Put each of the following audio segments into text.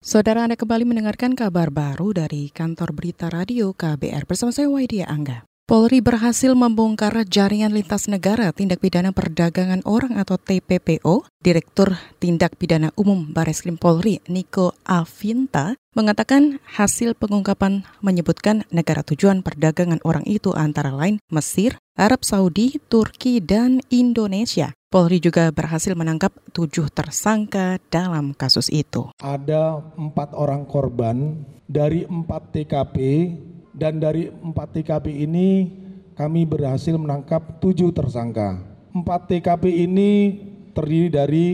Saudara Anda kembali mendengarkan kabar baru dari kantor berita radio KBR bersama saya Waidia Angga. Polri berhasil membongkar jaringan lintas negara tindak pidana perdagangan orang atau TPPO. Direktur Tindak Pidana Umum Bareskrim Polri Niko Avinta mengatakan hasil pengungkapan menyebutkan negara tujuan perdagangan orang itu antara lain Mesir, Arab Saudi, Turki, dan Indonesia. Polri juga berhasil menangkap tujuh tersangka dalam kasus itu. Ada empat orang korban dari empat TKP dan dari empat TKP ini kami berhasil menangkap tujuh tersangka. Empat TKP ini terdiri dari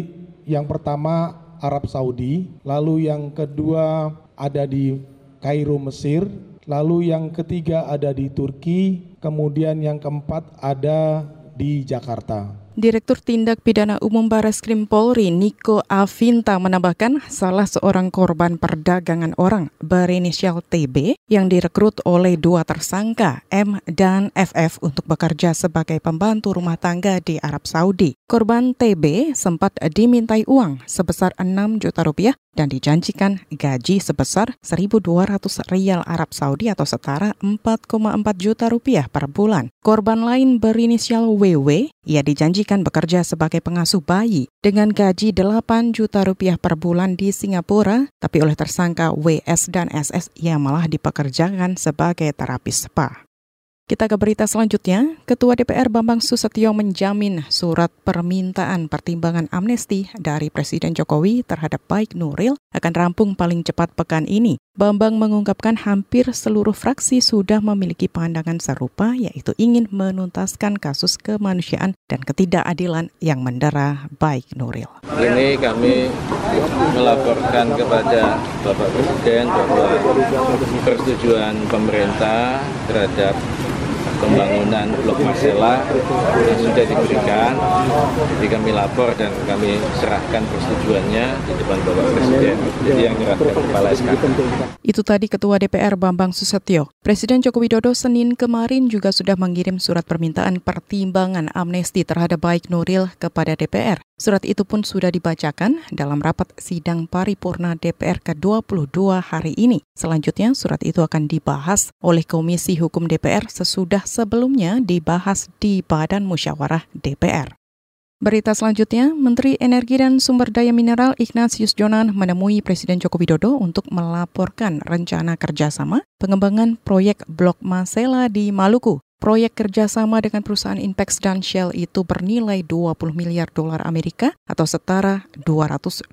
yang pertama Arab Saudi, lalu yang kedua ada di Kairo Mesir, lalu yang ketiga ada di Turki, kemudian yang keempat ada di Jakarta. Direktur Tindak Pidana Umum Bareskrim Polri Niko Avinta menambahkan salah seorang korban perdagangan orang berinisial TB yang direkrut oleh dua tersangka M dan FF untuk bekerja sebagai pembantu rumah tangga di Arab Saudi. Korban TB sempat dimintai uang sebesar 6 juta rupiah dan dijanjikan gaji sebesar 1.200 rial Arab Saudi atau setara 4,4 juta rupiah per bulan. Korban lain berinisial WW, ia dijanjikan bekerja sebagai pengasuh bayi dengan gaji 8 juta rupiah per bulan di Singapura, tapi oleh tersangka WS dan SS ia malah dipekerjakan sebagai terapis spa. Kita ke berita selanjutnya. Ketua DPR Bambang Susatyo menjamin surat permintaan pertimbangan amnesti dari Presiden Jokowi terhadap baik Nuril akan rampung paling cepat pekan ini. Bambang mengungkapkan hampir seluruh fraksi sudah memiliki pandangan serupa yaitu ingin menuntaskan kasus kemanusiaan dan ketidakadilan yang mendera baik Nuril. Ini kami melaporkan kepada Bapak Presiden bahwa persetujuan pemerintah terhadap pembangunan Blok Masela yang sudah diberikan. Jadi kami lapor dan kami serahkan persetujuannya di depan Bapak Presiden. Jadi yang menyerahkan kepala SK. Itu tadi Ketua DPR Bambang Susatyo. Presiden Joko Widodo Senin kemarin juga sudah mengirim surat permintaan pertimbangan amnesti terhadap baik Nuril kepada DPR. Surat itu pun sudah dibacakan dalam rapat sidang paripurna DPR ke-22 hari ini. Selanjutnya, surat itu akan dibahas oleh Komisi Hukum DPR sesudah sebelumnya dibahas di Badan Musyawarah DPR. Berita selanjutnya, Menteri Energi dan Sumber Daya Mineral Ignatius Jonan menemui Presiden Joko Widodo untuk melaporkan rencana kerjasama pengembangan proyek Blok Masela di Maluku. Proyek kerjasama dengan perusahaan Inpex dan Shell itu bernilai 20 miliar dolar Amerika atau setara 228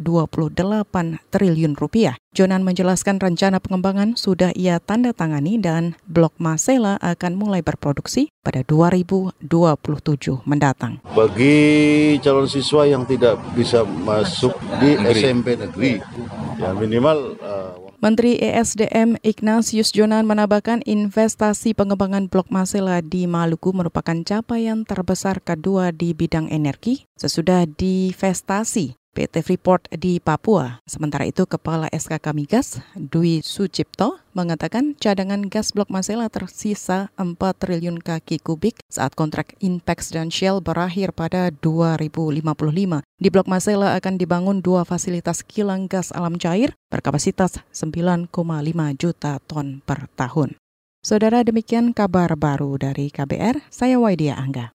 triliun rupiah. Jonan menjelaskan rencana pengembangan sudah ia tanda tangani dan Blok Masela akan mulai berproduksi pada 2027 mendatang. Bagi calon siswa yang tidak bisa masuk di SMP negeri, ya minimal uh, Menteri ESDM Ignatius Jonan menambahkan investasi pengembangan Blok Masela di Maluku merupakan capaian terbesar kedua di bidang energi sesudah divestasi PT Freeport di Papua. Sementara itu, Kepala SKK Migas, Dwi Sucipto, mengatakan cadangan gas blok Masela tersisa 4 triliun kaki kubik saat kontrak Inpex dan Shell berakhir pada 2055. Di blok Masela akan dibangun dua fasilitas kilang gas alam cair berkapasitas 9,5 juta ton per tahun. Saudara demikian kabar baru dari KBR, saya Waidia Angga.